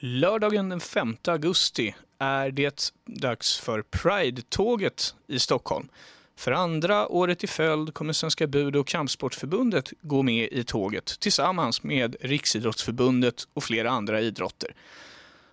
Lördagen den 5 augusti är det dags för Pride-tåget i Stockholm. För andra året i följd kommer Svenska bud och kampsportförbundet gå med i tåget tillsammans med Riksidrottsförbundet och flera andra idrotter.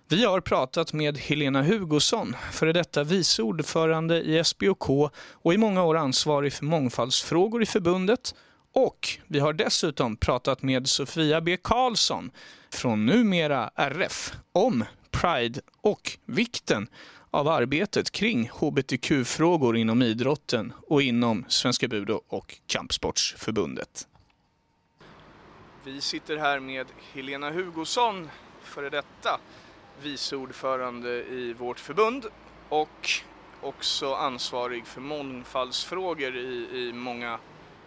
Vi har pratat med Helena Hugosson, före detta vice ordförande i SBOK och i många år ansvarig för mångfaldsfrågor i förbundet. Och vi har dessutom pratat med Sofia B Karlsson från numera RF om Pride och vikten av arbetet kring hbtq-frågor inom idrotten och inom Svenska Budo och Kampsportsförbundet. Vi sitter här med Helena Hugosson, före detta vice ordförande i vårt förbund och också ansvarig för mångfaldsfrågor i, i många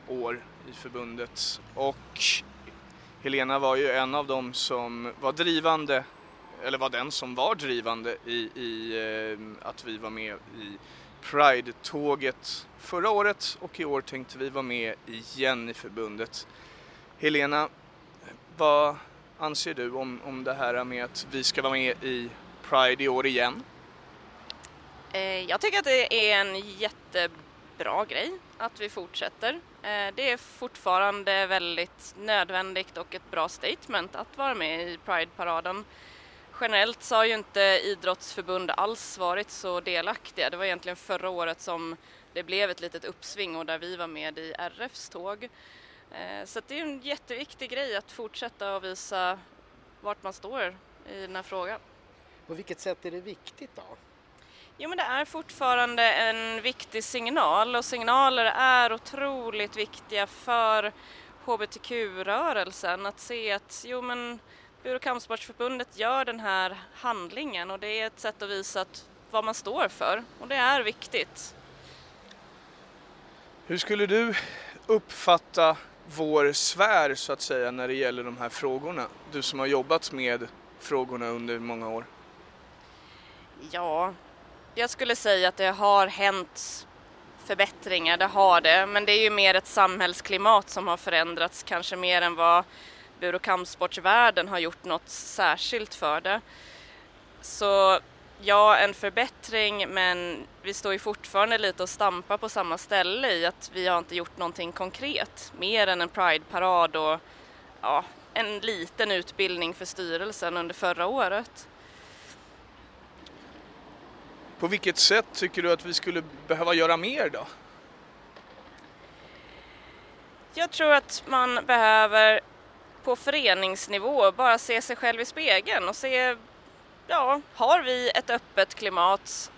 år i förbundet. Och Helena var ju en av dem som var drivande, eller var den som var drivande i, i eh, att vi var med i Pride-tåget förra året och i år tänkte vi vara med igen i förbundet. Helena, vad anser du om, om det här med att vi ska vara med i Pride i år igen? Eh, jag tycker att det är en jättebra bra grej att vi fortsätter. Eh, det är fortfarande väldigt nödvändigt och ett bra statement att vara med i Pride-paraden. Generellt så har ju inte idrottsförbund alls varit så delaktiga. Det var egentligen förra året som det blev ett litet uppsving och där vi var med i RFs tåg. Eh, så det är en jätteviktig grej att fortsätta och visa vart man står i den här frågan. På vilket sätt är det viktigt då? Jo men det är fortfarande en viktig signal och signaler är otroligt viktiga för hbtq-rörelsen att se att jo men Bur och kampsportsförbundet gör den här handlingen och det är ett sätt att visa att vad man står för och det är viktigt. Hur skulle du uppfatta vår sfär så att säga när det gäller de här frågorna? Du som har jobbat med frågorna under många år. Ja, jag skulle säga att det har hänt förbättringar, det har det, men det är ju mer ett samhällsklimat som har förändrats kanske mer än vad bur och kampsportsvärlden har gjort något särskilt för det. Så ja, en förbättring, men vi står ju fortfarande lite och stampar på samma ställe i att vi har inte gjort någonting konkret, mer än en Pride-parad och ja, en liten utbildning för styrelsen under förra året. På vilket sätt tycker du att vi skulle behöva göra mer då? Jag tror att man behöver på föreningsnivå bara se sig själv i spegeln och se, ja, har vi ett öppet klimat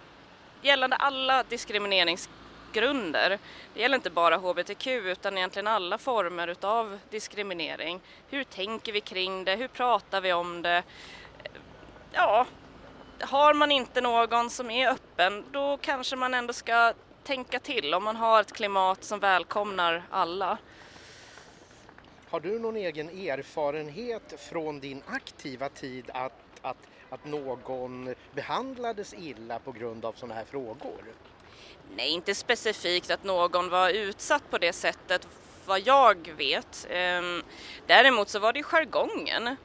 gällande alla diskrimineringsgrunder? Det gäller inte bara hbtq utan egentligen alla former utav diskriminering. Hur tänker vi kring det? Hur pratar vi om det? Ja, har man inte någon som är öppen då kanske man ändå ska tänka till om man har ett klimat som välkomnar alla. Har du någon egen erfarenhet från din aktiva tid att, att, att någon behandlades illa på grund av sådana här frågor? Nej, inte specifikt att någon var utsatt på det sättet vad jag vet. Ehm, däremot så var det jargongen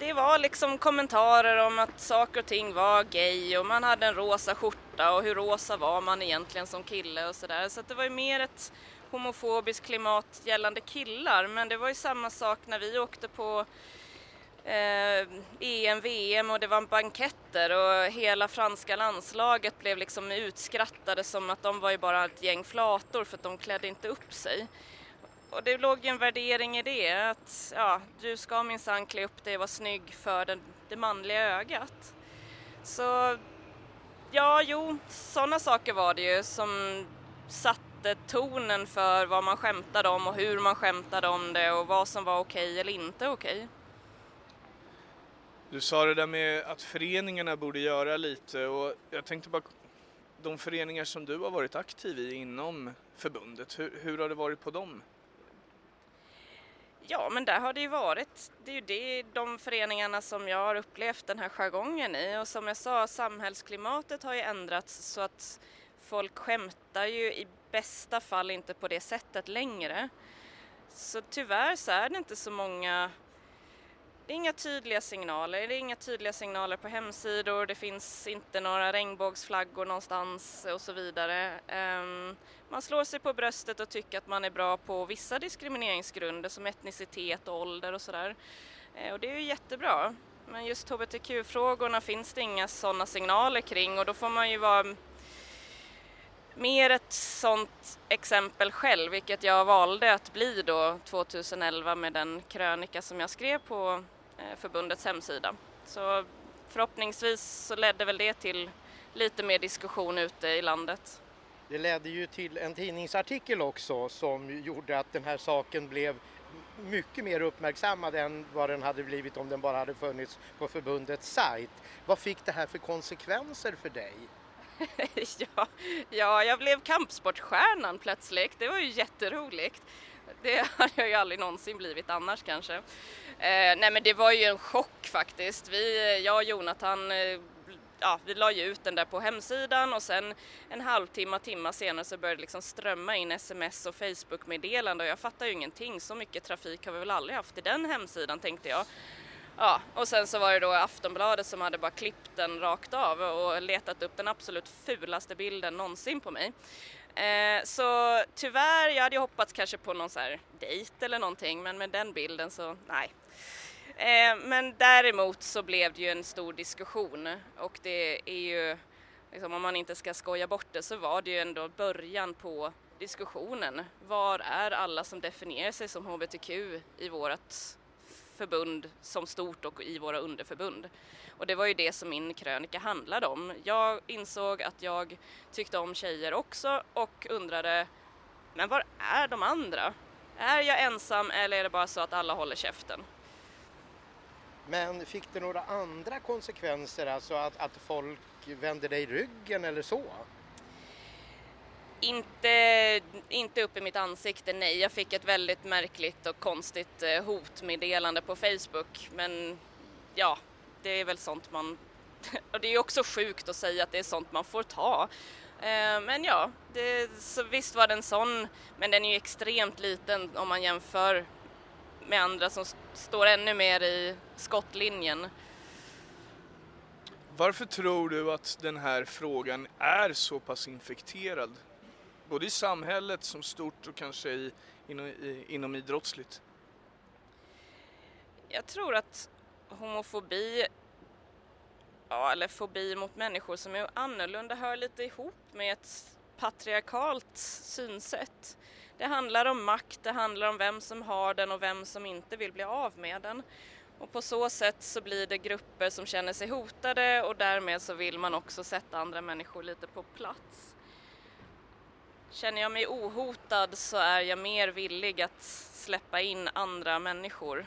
det var liksom kommentarer om att saker och ting var gay och man hade en rosa skjorta och hur rosa var man egentligen som kille och sådär. Så att det var ju mer ett homofobiskt klimat gällande killar men det var ju samma sak när vi åkte på eh, EM, VM och det var banketter och hela franska landslaget blev liksom utskrattade som att de var ju bara ett gäng flator för att de klädde inte upp sig och det låg ju en värdering i det, att ja, du ska minsann klä upp dig och vara snygg för den, det manliga ögat. Så ja, jo, sådana saker var det ju som satte tonen för vad man skämtade om och hur man skämtade om det och vad som var okej eller inte okej. Du sa det där med att föreningarna borde göra lite och jag tänkte bara de föreningar som du har varit aktiv i inom förbundet, hur, hur har det varit på dem? Ja, men där har det ju varit, det är ju det, de föreningarna som jag har upplevt den här jargongen i och som jag sa, samhällsklimatet har ju ändrats så att folk skämtar ju i bästa fall inte på det sättet längre. Så tyvärr så är det inte så många det är inga tydliga signaler. Det är inga tydliga signaler på hemsidor, det finns inte några regnbågsflaggor någonstans och så vidare. Ehm, man slår sig på bröstet och tycker att man är bra på vissa diskrimineringsgrunder som etnicitet och ålder och sådär. Eh, och det är ju jättebra. Men just hbtq-frågorna finns det inga sådana signaler kring och då får man ju vara mer ett sådant exempel själv, vilket jag valde att bli då 2011 med den krönika som jag skrev på förbundets hemsida. Så förhoppningsvis så ledde väl det till lite mer diskussion ute i landet. Det ledde ju till en tidningsartikel också som gjorde att den här saken blev mycket mer uppmärksammad än vad den hade blivit om den bara hade funnits på förbundets sajt. Vad fick det här för konsekvenser för dig? ja, ja, jag blev kampsportstjärnan plötsligt. Det var ju jätteroligt. Det hade jag ju aldrig någonsin blivit annars kanske. Eh, nej men det var ju en chock faktiskt. Vi, jag och Jonathan eh, ja, vi la ju ut den där på hemsidan och sen en halvtimme, timme senare så började det liksom strömma in sms och Facebook-meddelanden och jag fattar ju ingenting. Så mycket trafik har vi väl aldrig haft i den hemsidan tänkte jag. Ja, och sen så var det då Aftonbladet som hade bara klippt den rakt av och letat upp den absolut fulaste bilden någonsin på mig. Eh, så tyvärr, jag hade ju hoppats kanske på någon så här dejt eller någonting men med den bilden så nej. Eh, men däremot så blev det ju en stor diskussion och det är ju, liksom, om man inte ska skoja bort det så var det ju ändå början på diskussionen. Var är alla som definierar sig som hbtq i vårt förbund som stort och i våra underförbund. Och det var ju det som min krönika handlade om. Jag insåg att jag tyckte om tjejer också och undrade, men var är de andra? Är jag ensam eller är det bara så att alla håller käften? Men fick det några andra konsekvenser, alltså att, att folk vände dig ryggen eller så? Inte, inte upp i mitt ansikte, nej. Jag fick ett väldigt märkligt och konstigt eh, hotmeddelande på Facebook. Men ja, det är väl sånt man... Och det är också sjukt att säga att det är sånt man får ta. Eh, men ja, det, så visst var den sån, men den är ju extremt liten om man jämför med andra som står ännu mer i skottlinjen. Varför tror du att den här frågan är så pass infekterad? Både i samhället som stort och kanske i, inom, i, inom idrottsligt? Jag tror att homofobi, ja, eller fobi mot människor som är annorlunda hör lite ihop med ett patriarkalt synsätt. Det handlar om makt, det handlar om vem som har den och vem som inte vill bli av med den. Och på så sätt så blir det grupper som känner sig hotade och därmed så vill man också sätta andra människor lite på plats. Känner jag mig ohotad så är jag mer villig att släppa in andra människor.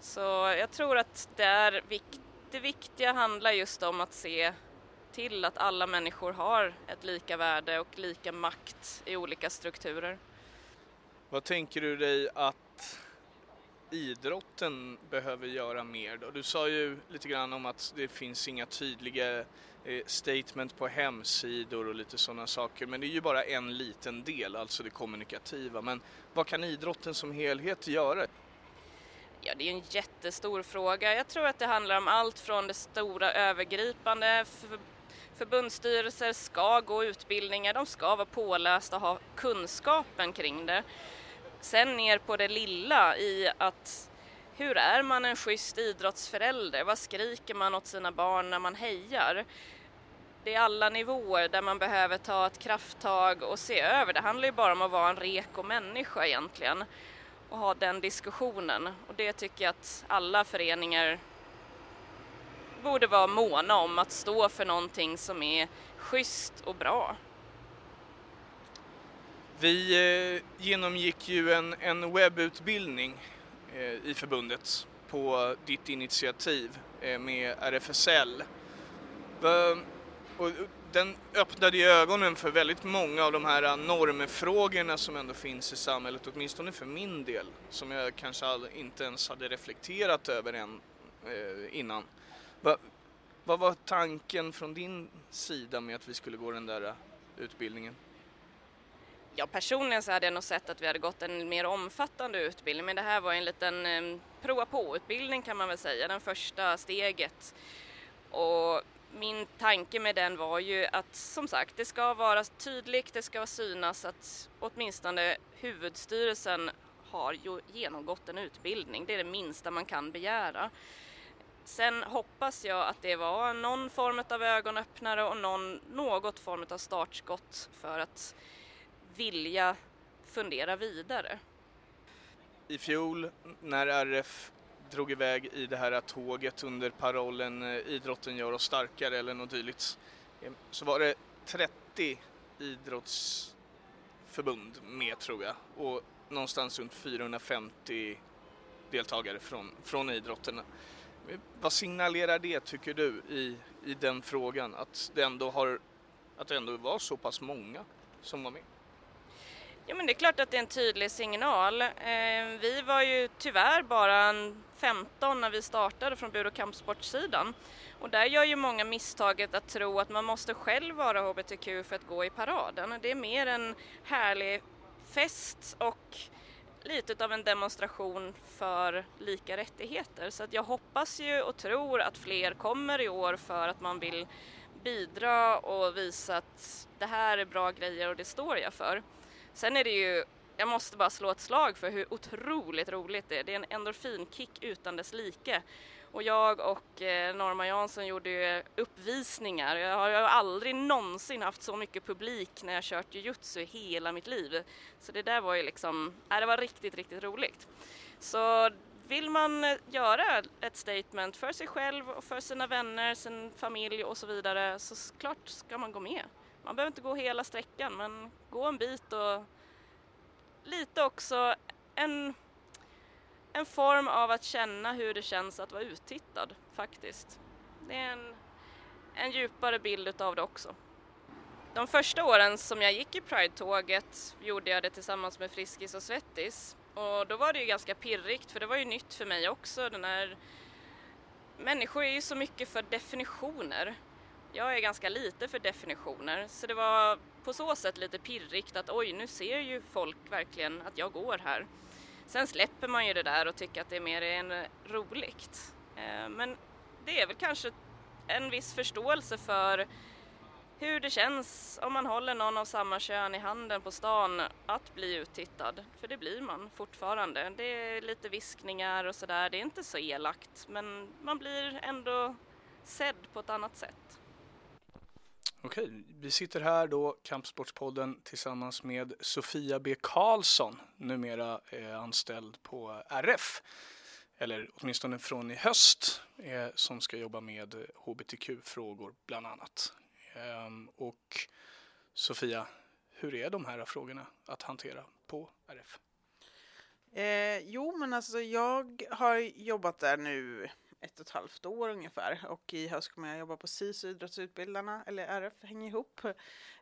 Så jag tror att det, är vikt, det viktiga handlar just om att se till att alla människor har ett lika värde och lika makt i olika strukturer. Vad tänker du dig att idrotten behöver göra mer då? Du sa ju lite grann om att det finns inga tydliga eh, statement på hemsidor och lite sådana saker. Men det är ju bara en liten del, alltså det kommunikativa. Men vad kan idrotten som helhet göra? Ja, det är en jättestor fråga. Jag tror att det handlar om allt från det stora övergripande. Förbundsstyrelser ska gå utbildningar, de ska vara pålästa och ha kunskapen kring det. Sen ner på det lilla i att hur är man en schysst idrottsförälder? Vad skriker man åt sina barn när man hejar? Det är alla nivåer där man behöver ta ett krafttag och se över. Det handlar ju bara om att vara en reko människa egentligen och ha den diskussionen. Och det tycker jag att alla föreningar borde vara måna om att stå för någonting som är schysst och bra. Vi eh, genomgick ju en, en webbutbildning eh, i förbundet på ditt initiativ eh, med RFSL. Ehm, och den öppnade ju ögonen för väldigt många av de här normfrågorna som ändå finns i samhället, åtminstone för min del, som jag kanske inte ens hade reflekterat över än innan. Vad var tanken från din sida med att vi skulle gå den där utbildningen? Ja, personligen så hade jag nog sett att vi hade gått en mer omfattande utbildning, men det här var en liten eh, prova på-utbildning kan man väl säga, den första steget. Och min tanke med den var ju att som sagt, det ska vara tydligt, det ska synas att åtminstone huvudstyrelsen har ju genomgått en utbildning. Det är det minsta man kan begära. Sen hoppas jag att det var någon form av ögonöppnare och någon, något form av startskott för att vilja fundera vidare. I fjol när RF drog iväg i det här tåget under parollen eh, idrotten gör oss starkare eller något dylikt eh, så var det 30 idrottsförbund med tror jag och någonstans runt 450 deltagare från, från idrotten. Eh, vad signalerar det tycker du i, i den frågan att det ändå har att det ändå var så pass många som var med? Ja men det är klart att det är en tydlig signal. Eh, vi var ju tyvärr bara 15 när vi startade från Bur och kampsportsidan. Och där gör ju många misstaget att tro att man måste själv vara HBTQ för att gå i paraden. Det är mer en härlig fest och lite av en demonstration för lika rättigheter. Så att jag hoppas ju och tror att fler kommer i år för att man vill bidra och visa att det här är bra grejer och det står jag för. Sen är det ju jag måste bara slå ett slag för hur otroligt roligt det är. Det är en endorfinkick utan dess like. Och jag och eh, Norma Jansson gjorde ju uppvisningar. Jag har ju aldrig någonsin haft så mycket publik när jag kört jujutsu i hela mitt liv. Så det där var ju liksom, äh, det var riktigt, riktigt roligt. Så vill man eh, göra ett statement för sig själv och för sina vänner, sin familj och så vidare så klart ska man gå med. Man behöver inte gå hela sträckan men gå en bit och lite också en, en form av att känna hur det känns att vara uttittad faktiskt. Det är en, en djupare bild utav det också. De första åren som jag gick i Pride-tåget gjorde jag det tillsammans med Friskis och Svettis och då var det ju ganska pirrigt för det var ju nytt för mig också den här Människor är ju så mycket för definitioner. Jag är ganska lite för definitioner så det var på så sätt lite pirrigt att oj, nu ser ju folk verkligen att jag går här. Sen släpper man ju det där och tycker att det är mer än roligt. Eh, men det är väl kanske en viss förståelse för hur det känns om man håller någon av samma kön i handen på stan att bli uttittad. För det blir man fortfarande. Det är lite viskningar och sådär. Det är inte så elakt men man blir ändå sedd på ett annat sätt. Okej, vi sitter här då, Kampsportspodden, tillsammans med Sofia B Karlsson, numera eh, anställd på RF, eller åtminstone från i höst, eh, som ska jobba med hbtq-frågor bland annat. Ehm, och Sofia, hur är de här frågorna att hantera på RF? Eh, jo, men alltså jag har jobbat där nu ett och ett halvt år ungefär och i höst kommer jag jobba på SIS idrottsutbildarna, eller RF hänger ihop.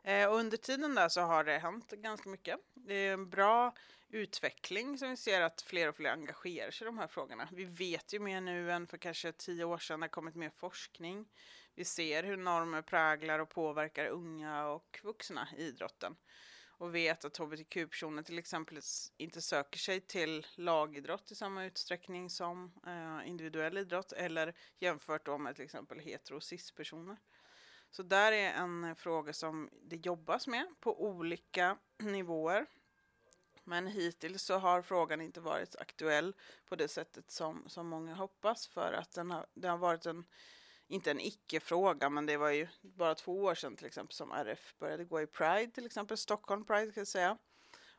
Eh, och under tiden där så har det hänt ganska mycket. Det är en bra utveckling som vi ser att fler och fler engagerar sig i de här frågorna. Vi vet ju mer nu än för kanske tio år sedan, det har kommit mer forskning. Vi ser hur normer präglar och påverkar unga och vuxna i idrotten och vet att hbtq-personer till exempel inte söker sig till lagidrott i samma utsträckning som eh, individuell idrott eller jämfört då med till exempel hetero och cis-personer. Så där är en fråga som det jobbas med på olika nivåer. Men hittills så har frågan inte varit aktuell på det sättet som, som många hoppas för att den har, det har varit en inte en icke-fråga, men det var ju bara två år sedan till exempel som RF började gå i Pride, till exempel Stockholm Pride kan jag säga.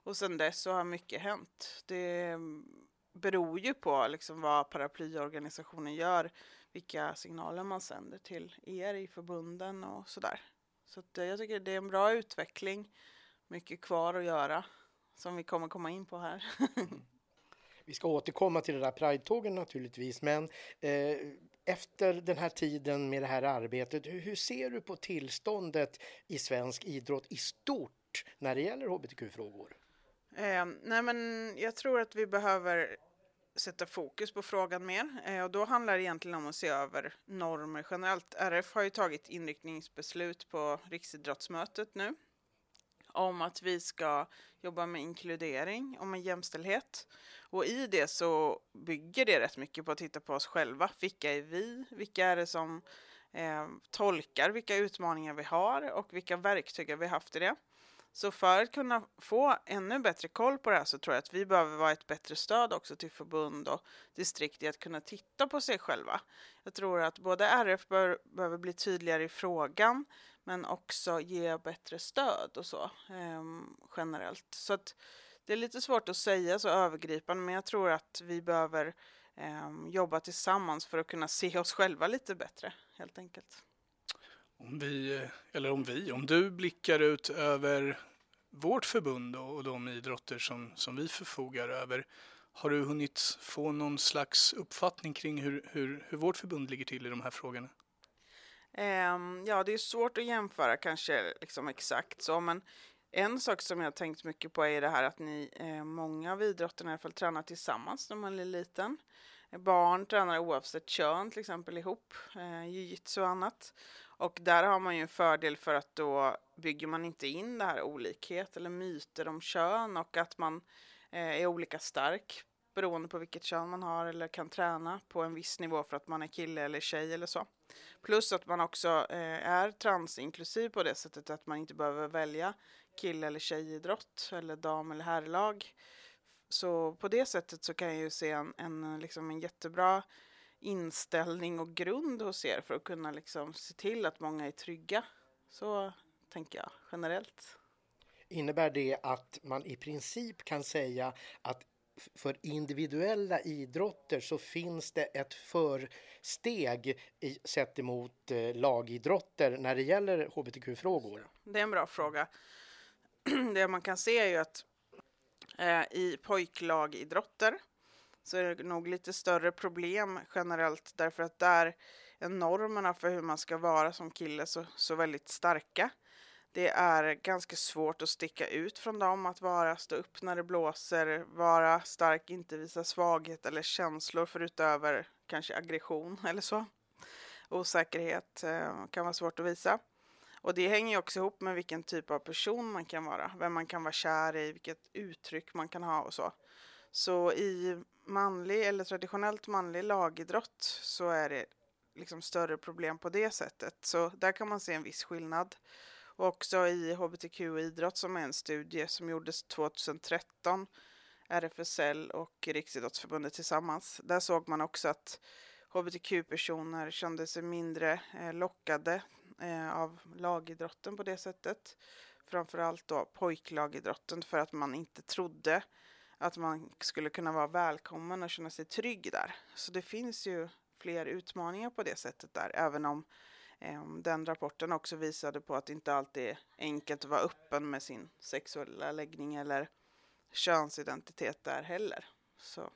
Och sedan dess så har mycket hänt. Det mm, beror ju på liksom vad paraplyorganisationen gör, vilka signaler man sänder till er i förbunden och sådär. Så att, eh, jag tycker det är en bra utveckling, mycket kvar att göra som vi kommer komma in på här. Mm. Vi ska återkomma till det där Pride-tågen naturligtvis, men eh, efter den här tiden med det här arbetet, hur ser du på tillståndet i svensk idrott i stort när det gäller hbtq-frågor? Eh, nej men jag tror att vi behöver sätta fokus på frågan mer eh, och då handlar det egentligen om att se över normer generellt. RF har ju tagit inriktningsbeslut på riksidrottsmötet nu om att vi ska jobba med inkludering och med jämställdhet. Och i det så bygger det rätt mycket på att titta på oss själva. Vilka är vi? Vilka är det som eh, tolkar vilka utmaningar vi har och vilka verktyg har vi haft i det? Så för att kunna få ännu bättre koll på det här så tror jag att vi behöver vara ett bättre stöd också till förbund och distrikt i att kunna titta på sig själva. Jag tror att både RF bör, behöver bli tydligare i frågan men också ge bättre stöd och så eh, generellt. Så att det är lite svårt att säga så övergripande men jag tror att vi behöver eh, jobba tillsammans för att kunna se oss själva lite bättre helt enkelt. Om vi, eller om vi, om du blickar ut över vårt förbund och de idrotter som, som vi förfogar över. Har du hunnit få någon slags uppfattning kring hur, hur, hur vårt förbund ligger till i de här frågorna? Um, ja, det är svårt att jämföra kanske liksom exakt så, men en sak som jag har tänkt mycket på är det här att ni, eh, många av idrotterna i alla fall tränar tillsammans när man är liten. Barn tränar oavsett kön till exempel ihop, eh, jujutsu och annat. Och där har man ju en fördel för att då bygger man inte in det här olikhet eller myter om kön och att man eh, är olika stark beroende på vilket kön man har eller kan träna på en viss nivå för att man är kille eller tjej eller så. Plus att man också eh, är transinklusiv på det sättet att man inte behöver välja kille eller tjejidrott eller dam eller herrlag. Så på det sättet så kan jag ju se en, en, liksom en jättebra inställning och grund hos er för att kunna liksom se till att många är trygga. Så tänker jag generellt. Innebär det att man i princip kan säga att för individuella idrotter så finns det ett försteg i, sett emot eh, lagidrotter när det gäller hbtq-frågor? Det är en bra fråga. det man kan se är ju att eh, i pojklagidrotter så är det nog lite större problem generellt därför att där är normerna för hur man ska vara som kille så, så väldigt starka. Det är ganska svårt att sticka ut från dem, att vara, stå upp när det blåser, vara stark, inte visa svaghet eller känslor förutöver kanske aggression eller så. Osäkerhet eh, kan vara svårt att visa. Och det hänger ju också ihop med vilken typ av person man kan vara, vem man kan vara kär i, vilket uttryck man kan ha och så. Så i manlig eller traditionellt manlig lagidrott så är det liksom större problem på det sättet. Så där kan man se en viss skillnad. Och också i hbtq-idrott som är en studie som gjordes 2013, RFSL och Riksidrottsförbundet tillsammans. Där såg man också att hbtq-personer kände sig mindre eh, lockade eh, av lagidrotten på det sättet. Framförallt då pojklagidrotten för att man inte trodde att man skulle kunna vara välkommen och känna sig trygg där. Så det finns ju fler utmaningar på det sättet där, även om eh, den rapporten också visade på att det inte alltid är enkelt att vara öppen med sin sexuella läggning eller könsidentitet där heller. Så.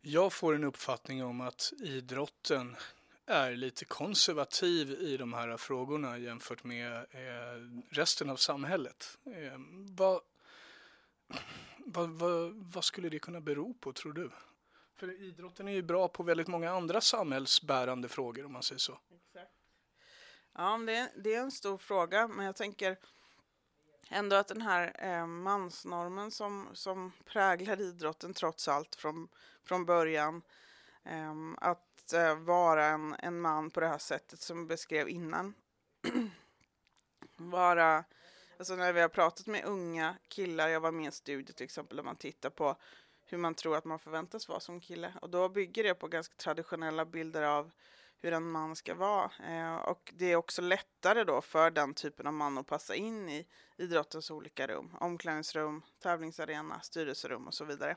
Jag får en uppfattning om att idrotten är lite konservativ i de här frågorna jämfört med eh, resten av samhället. Eh, vad, vad, vad, vad skulle det kunna bero på tror du? För idrotten är ju bra på väldigt många andra samhällsbärande frågor om man säger så. Exakt. Ja, det är, det är en stor fråga, men jag tänker ändå att den här eh, mansnormen som, som präglar idrotten trots allt från, från början, eh, att eh, vara en, en man på det här sättet som jag beskrev innan, vara Alltså när vi har pratat med unga killar, jag var med i en studie till exempel där man tittar på hur man tror att man förväntas vara som kille. Och då bygger det på ganska traditionella bilder av hur en man ska vara. Eh, och det är också lättare då för den typen av man att passa in i idrottens olika rum. Omklädningsrum, tävlingsarena, styrelserum och så vidare.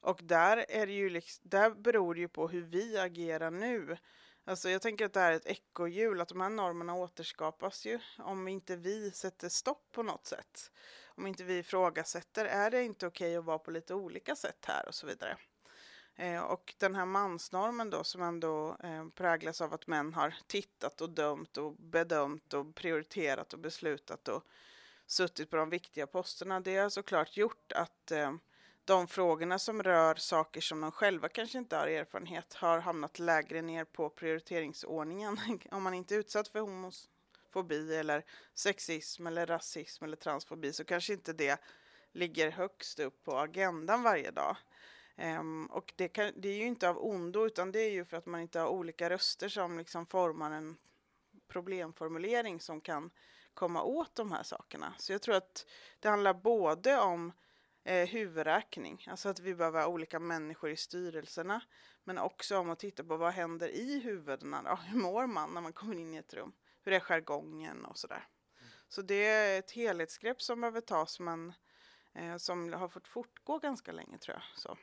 Och där, är det ju liksom, där beror det ju på hur vi agerar nu. Alltså jag tänker att det här är ett ekorrhjul, att de här normerna återskapas ju om inte vi sätter stopp på något sätt. Om inte vi ifrågasätter, är det inte okej okay att vara på lite olika sätt här och så vidare. Eh, och den här mansnormen då som ändå eh, präglas av att män har tittat och dömt och bedömt och prioriterat och beslutat och suttit på de viktiga posterna. Det har såklart gjort att eh, de frågorna som rör saker som de själva kanske inte har erfarenhet har hamnat lägre ner på prioriteringsordningen. Om man inte är utsatt för homofobi eller sexism eller rasism eller transfobi så kanske inte det ligger högst upp på agendan varje dag. Um, och det, kan, det, är ju inte av ondo utan det är ju för att man inte har olika röster som liksom formar en problemformulering som kan komma åt de här sakerna. Så jag tror att det handlar både om eh, huvudräkning, alltså att vi behöver ha olika människor i styrelserna, men också om att titta på vad händer i huvudena då? Hur mår man när man kommer in i ett rum? Hur är jargongen och sådär. Så det är ett helhetsgrepp som behöver tas, men eh, som har fått fortgå ganska länge tror jag. Så.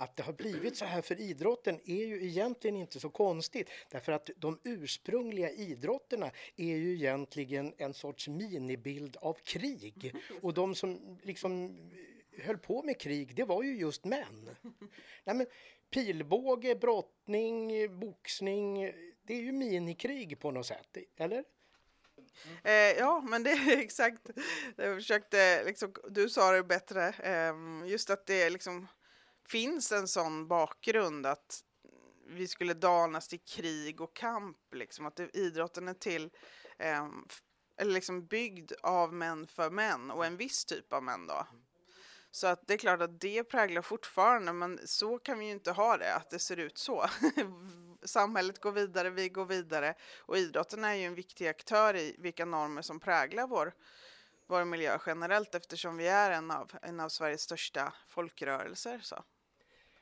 Att det har blivit så här för idrotten är ju egentligen inte så konstigt därför att de ursprungliga idrotterna är ju egentligen en sorts minibild av krig och de som liksom höll på med krig det var ju just män. Nej, men pilbåge, brottning, boxning, det är ju minikrig på något sätt, eller? Eh, ja, men det är exakt. Jag försökte, liksom, du sa det bättre, eh, just att det liksom finns en sån bakgrund att vi skulle danas till krig och kamp, liksom, att idrotten är till eh, eller liksom byggd av män för män och en viss typ av män då. Så att det är klart att det präglar fortfarande, men så kan vi ju inte ha det, att det ser ut så. Samhället går vidare, vi går vidare och idrotten är ju en viktig aktör i vilka normer som präglar vår, vår miljö generellt eftersom vi är en av, en av Sveriges största folkrörelser. Så.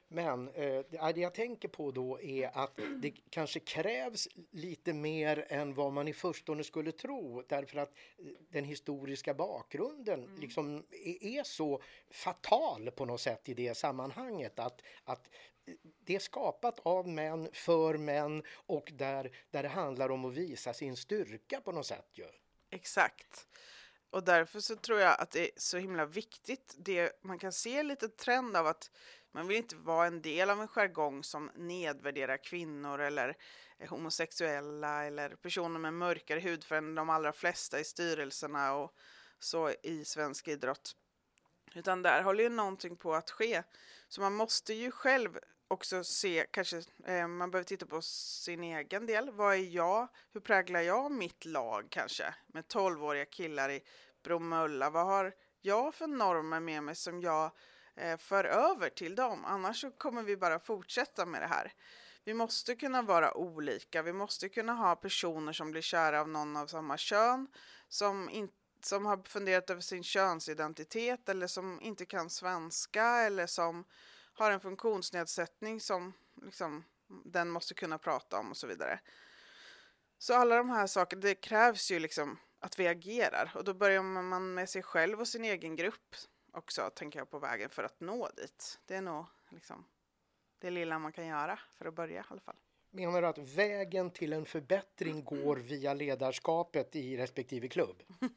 Men eh, det jag tänker på då är att det kanske krävs lite mer än vad man i förstone skulle tro därför att eh, den historiska bakgrunden mm. liksom är, är, så fatal på något sätt i det sammanhanget att, att det är skapat av män, för män och där, där det handlar om att visa sin styrka på något sätt. Ju. Exakt. Och därför så tror jag att det är så himla viktigt. Det, man kan se lite trend av att man vill inte vara en del av en jargong som nedvärderar kvinnor eller homosexuella eller personer med mörkare hudfärg än de allra flesta i styrelserna och så i svensk idrott. Utan där håller ju någonting på att ske. Så man måste ju själv också se, kanske eh, man behöver titta på sin egen del. Vad är jag? Hur präglar jag mitt lag kanske? Med 12-åriga killar i Bromölla. Vad har jag för normer med mig som jag Eh, för över till dem. Annars så kommer vi bara fortsätta med det här. Vi måste kunna vara olika. Vi måste kunna ha personer som blir kära av någon av samma kön, som, in, som har funderat över sin könsidentitet eller som inte kan svenska eller som har en funktionsnedsättning som liksom, den måste kunna prata om och så vidare. Så alla de här sakerna, det krävs ju liksom att vi agerar och då börjar man med sig själv och sin egen grupp också, tänker jag, på vägen för att nå dit. Det är nog liksom det lilla man kan göra för att börja i alla fall. Menar du att vägen till en förbättring går via ledarskapet i respektive klubb?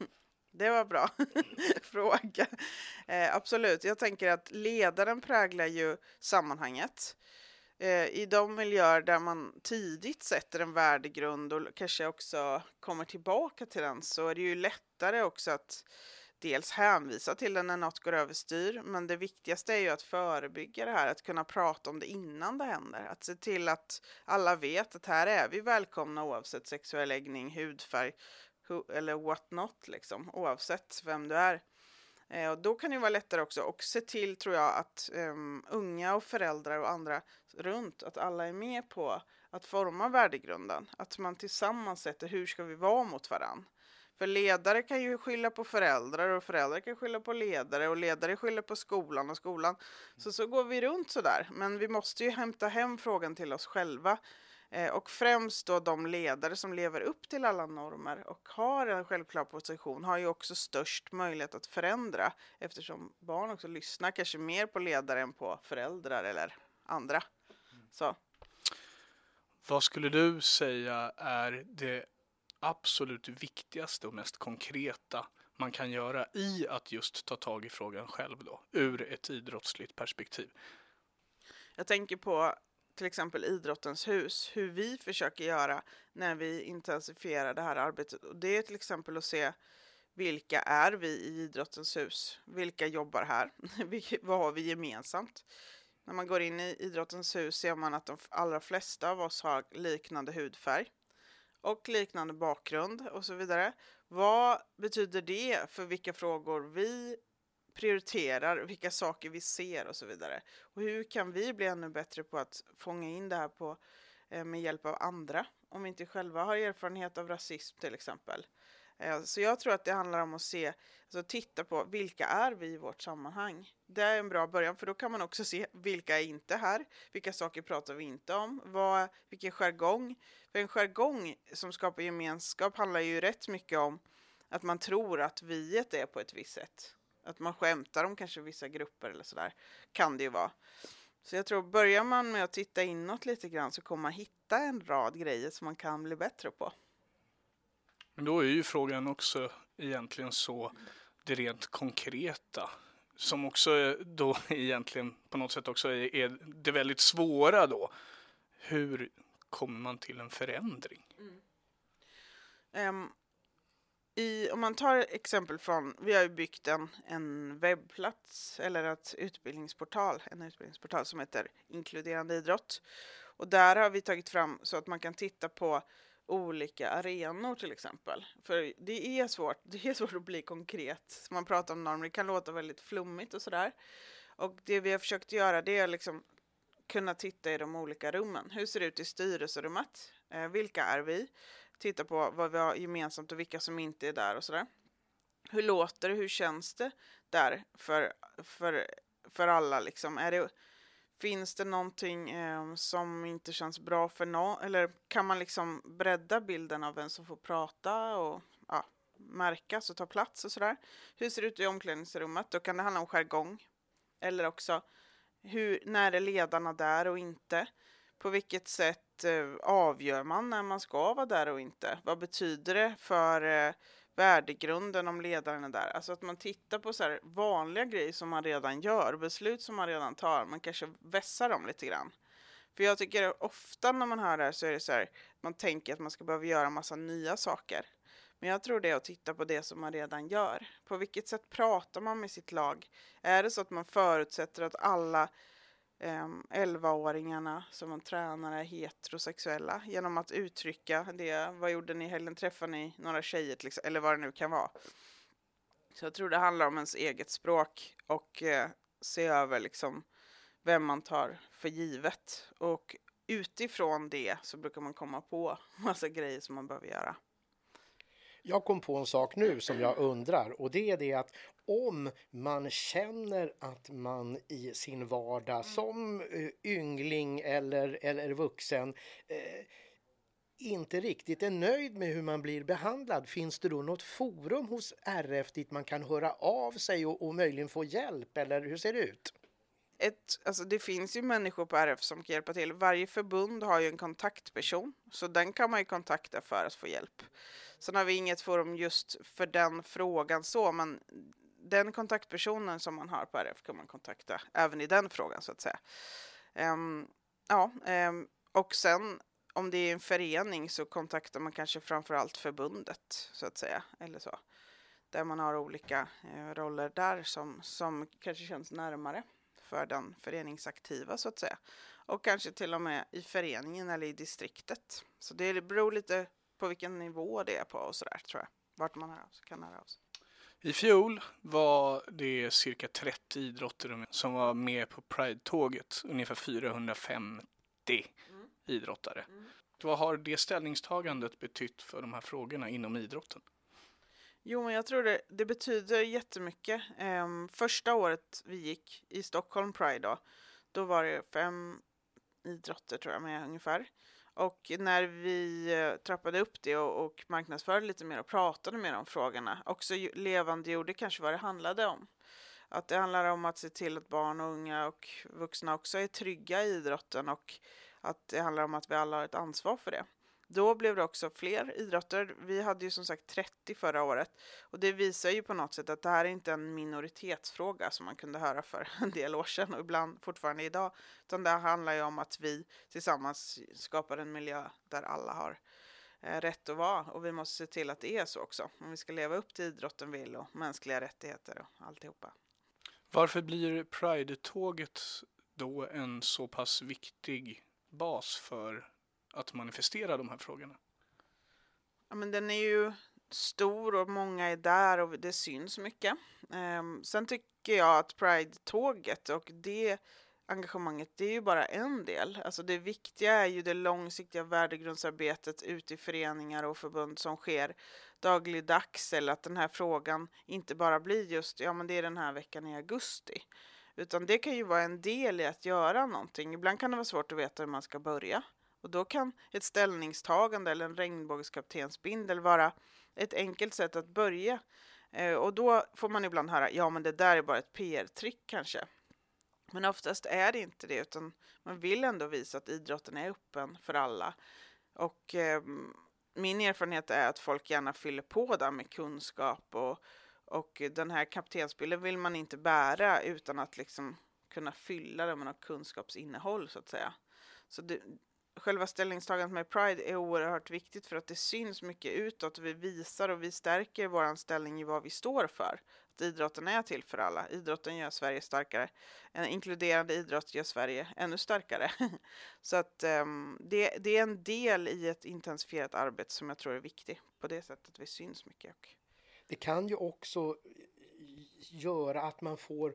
Det var bra fråga. Eh, absolut, jag tänker att ledaren präglar ju sammanhanget. Eh, I de miljöer där man tidigt sätter en värdegrund och kanske också kommer tillbaka till den så är det ju lättare också att dels hänvisa till den när något går överstyr, men det viktigaste är ju att förebygga det här, att kunna prata om det innan det händer. Att se till att alla vet att här är vi välkomna oavsett sexuell läggning, hudfärg eller what not, liksom, oavsett vem du är. Eh, och då kan det vara lättare också och se till, tror jag, att um, unga och föräldrar och andra runt, att alla är med på att forma värdegrunden. Att man tillsammans sätter hur ska vi vara mot varandra. För ledare kan ju skylla på föräldrar och föräldrar kan skylla på ledare och ledare skyller på skolan och skolan. Så så går vi runt så där. Men vi måste ju hämta hem frågan till oss själva. Eh, och främst då de ledare som lever upp till alla normer och har en självklar position har ju också störst möjlighet att förändra eftersom barn också lyssnar kanske mer på ledare än på föräldrar eller andra. Så. Vad skulle du säga är det absolut viktigaste och mest konkreta man kan göra i att just ta tag i frågan själv då, ur ett idrottsligt perspektiv? Jag tänker på till exempel Idrottens hus, hur vi försöker göra när vi intensifierar det här arbetet. Och det är till exempel att se vilka är vi i Idrottens hus? Vilka jobbar här? Vad har vi gemensamt? När man går in i Idrottens hus ser man att de allra flesta av oss har liknande hudfärg och liknande bakgrund och så vidare. Vad betyder det för vilka frågor vi prioriterar, vilka saker vi ser och så vidare? Och hur kan vi bli ännu bättre på att fånga in det här på, eh, med hjälp av andra? Om vi inte själva har erfarenhet av rasism till exempel. Eh, så jag tror att det handlar om att se, alltså titta på vilka är vi i vårt sammanhang. Det är en bra början för då kan man också se vilka är inte här, vilka saker pratar vi inte om, vad, vilken jargong. För en jargong som skapar gemenskap handlar ju rätt mycket om att man tror att viet är på ett visst sätt. Att man skämtar om kanske vissa grupper eller sådär, kan det ju vara. Så jag tror, börjar man med att titta inåt lite grann så kommer man hitta en rad grejer som man kan bli bättre på. Men då är ju frågan också egentligen så det rent konkreta som också då egentligen på något sätt också är, är det väldigt svåra då. Hur kommer man till en förändring? Mm. Um, i, om man tar exempel från, vi har ju byggt en, en webbplats eller ett utbildningsportal, en utbildningsportal som heter Inkluderande idrott. Och där har vi tagit fram så att man kan titta på olika arenor till exempel. För det är svårt, det är svårt att bli konkret. Man pratar om normer, det kan låta väldigt flummigt och sådär. Och det vi har försökt göra det är liksom kunna titta i de olika rummen. Hur ser det ut i styrelserummet? Eh, vilka är vi? Titta på vad vi har gemensamt och vilka som inte är där och sådär. Hur låter det? Hur känns det där för, för, för alla liksom? Är det Finns det någonting eh, som inte känns bra för någon? Eller kan man liksom bredda bilden av vem som får prata och ja, märkas och ta plats och sådär? Hur ser det ut i omklädningsrummet? Då kan det handla om jargong. Eller också, hur, när är ledarna där och inte? På vilket sätt eh, avgör man när man ska vara där och inte? Vad betyder det för eh, värdegrunden om ledaren är där. Alltså att man tittar på så vanliga grejer som man redan gör, beslut som man redan tar, man kanske vässar dem lite grann. För jag tycker ofta när man hör det här så är det så här, man tänker att man ska behöva göra massa nya saker. Men jag tror det är att titta på det som man redan gör. På vilket sätt pratar man med sitt lag? Är det så att man förutsätter att alla Ehm, 11-åringarna som man tränar är heterosexuella genom att uttrycka det. Vad gjorde ni i helgen? Träffade ni några tjejer till exempel? Eller vad det nu kan vara. Så jag tror det handlar om ens eget språk och eh, se över liksom vem man tar för givet. Och utifrån det så brukar man komma på massa grejer som man behöver göra. Jag kom på en sak nu som jag undrar och det är det att om man känner att man i sin vardag mm. som eh, yngling eller, eller vuxen eh, inte riktigt är nöjd med hur man blir behandlad, finns det då något forum hos RF dit man kan höra av sig och, och möjligen få hjälp eller hur ser det ut? Ett, alltså det finns ju människor på RF som kan hjälpa till. Varje förbund har ju en kontaktperson, så den kan man ju kontakta för att få hjälp. Sen har vi inget forum just för den frågan så, men den kontaktpersonen som man har på RF kan man kontakta även i den frågan så att säga. Um, ja, um, och sen om det är en förening så kontaktar man kanske framförallt förbundet så att säga, eller så. Där man har olika uh, roller där som, som kanske känns närmare för den föreningsaktiva så att säga. Och kanske till och med i föreningen eller i distriktet. Så det beror lite på vilken nivå det är på och sådär tror jag. Vart man kan höra av sig. I fjol var det cirka 30 idrotter som var med på Pride-tåget, ungefär 450 mm. idrottare. Mm. Vad har det ställningstagandet betytt för de här frågorna inom idrotten? Jo, men jag tror det, det betyder jättemycket. Um, första året vi gick i Stockholm Pride då, då var det fem idrotter tror jag med ungefär. Och när vi eh, trappade upp det och, och marknadsförde lite mer och pratade mer om frågorna, också levandegjorde kanske vad det handlade om. Att det handlar om att se till att barn och unga och vuxna också är trygga i idrotten och att det handlar om att vi alla har ett ansvar för det. Då blev det också fler idrotter. Vi hade ju som sagt 30 förra året och det visar ju på något sätt att det här är inte en minoritetsfråga som man kunde höra för en del år sedan och ibland fortfarande idag, utan det handlar ju om att vi tillsammans skapar en miljö där alla har eh, rätt att vara och vi måste se till att det är så också om vi ska leva upp till idrotten vill och mänskliga rättigheter och alltihopa. Varför blir Pride-tåget då en så pass viktig bas för att manifestera de här frågorna? Ja, men den är ju stor och många är där och det syns mycket. Um, sen tycker jag att Pride-tåget och det engagemanget, det är ju bara en del. Alltså det viktiga är ju det långsiktiga värdegrundsarbetet ute i föreningar och förbund som sker dagligdags eller att den här frågan inte bara blir just, ja men det är den här veckan i augusti. Utan det kan ju vara en del i att göra någonting. Ibland kan det vara svårt att veta hur man ska börja. Och då kan ett ställningstagande eller en regnbågskaptensbindel vara ett enkelt sätt att börja. Eh, och då får man ibland höra, ja men det där är bara ett PR-trick kanske. Men oftast är det inte det, utan man vill ändå visa att idrotten är öppen för alla. Och eh, min erfarenhet är att folk gärna fyller på där med kunskap och, och den här kaptensbilden vill man inte bära utan att liksom kunna fylla den med något kunskapsinnehåll så att säga. Så det, själva ställningstagandet med Pride är oerhört viktigt för att det syns mycket utåt. Vi visar och vi stärker vår ställning i vad vi står för. Att idrotten är till för alla. Idrotten gör Sverige starkare. En inkluderande idrott gör Sverige ännu starkare. Så att um, det, det, är en del i ett intensifierat arbete som jag tror är viktig. På det sättet vi syns mycket. Det kan ju också göra att man får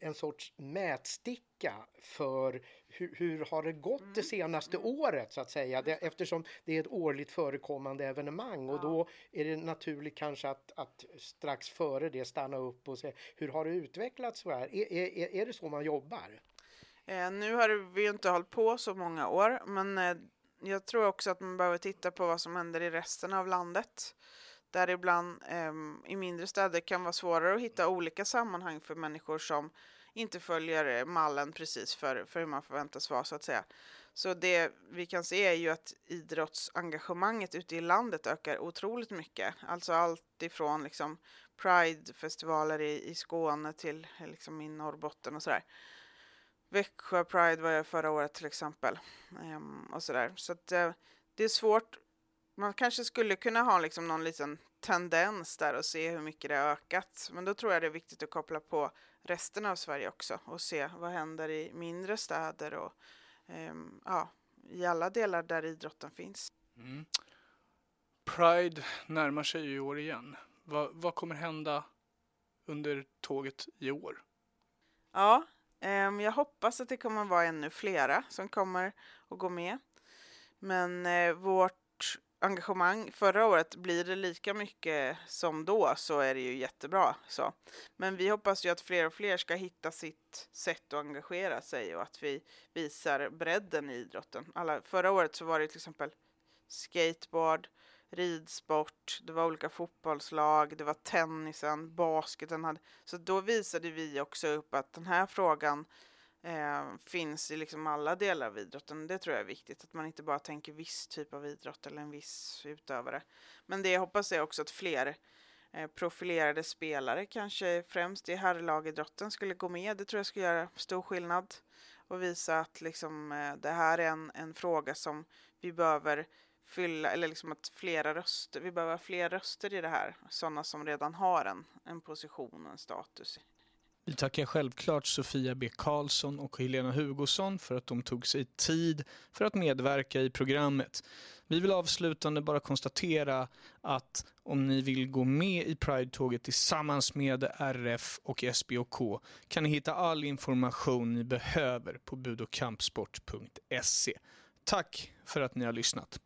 en sorts mätsticka för hur, hur har det gått det mm. senaste mm. året så att säga det, eftersom det är ett årligt förekommande evenemang och då är det naturligt kanske att, att strax före det stanna upp och se hur har det utvecklats så här? Är, är, är det så man jobbar? Eh, nu har vi inte hållit på så många år men eh, jag tror också att man behöver titta på vad som händer i resten av landet där ibland eh, i mindre städer kan vara svårare att hitta olika sammanhang för människor som inte följer eh, mallen precis för, för hur man förväntas vara så att säga. Så det vi kan se är ju att idrottsengagemanget ute i landet ökar otroligt mycket. Alltså allt ifrån liksom Pride-festivaler i, i Skåne till eh, liksom i Norrbotten och sådär. Växjö Pride var jag förra året till exempel. Ehm, och sådär. Så att, eh, det är svårt man kanske skulle kunna ha liksom någon liten tendens där och se hur mycket det har ökat. Men då tror jag det är viktigt att koppla på resten av Sverige också och se vad händer i mindre städer och um, ja, i alla delar där idrotten finns. Mm. Pride närmar sig i år igen. Va, vad kommer hända under tåget i år? Ja, um, jag hoppas att det kommer vara ännu flera som kommer att gå med. Men uh, vårt engagemang förra året, blir det lika mycket som då så är det ju jättebra. Så. Men vi hoppas ju att fler och fler ska hitta sitt sätt att engagera sig och att vi visar bredden i idrotten. Alla, förra året så var det till exempel skateboard, ridsport, det var olika fotbollslag, det var tennisen, basketen. Hade, så då visade vi också upp att den här frågan eh, finns i liksom alla delar av idrotten. Det tror jag är viktigt, att man inte bara tänker viss typ av idrott eller en viss utövare. Men det jag hoppas är också att fler eh, profilerade spelare, kanske främst i herrlagidrotten, skulle gå med. Det tror jag skulle göra stor skillnad och visa att liksom, eh, det här är en, en fråga som vi behöver fylla, eller liksom att flera röster, vi behöver fler röster i det här, sådana som redan har en, en position och en status vi tackar självklart Sofia B Karlsson och Helena Hugosson för att de tog sig tid för att medverka i programmet. Vi vill avslutande bara konstatera att om ni vill gå med i Pride-tåget tillsammans med RF och SBOK kan ni hitta all information ni behöver på budokampsport.se. Tack för att ni har lyssnat.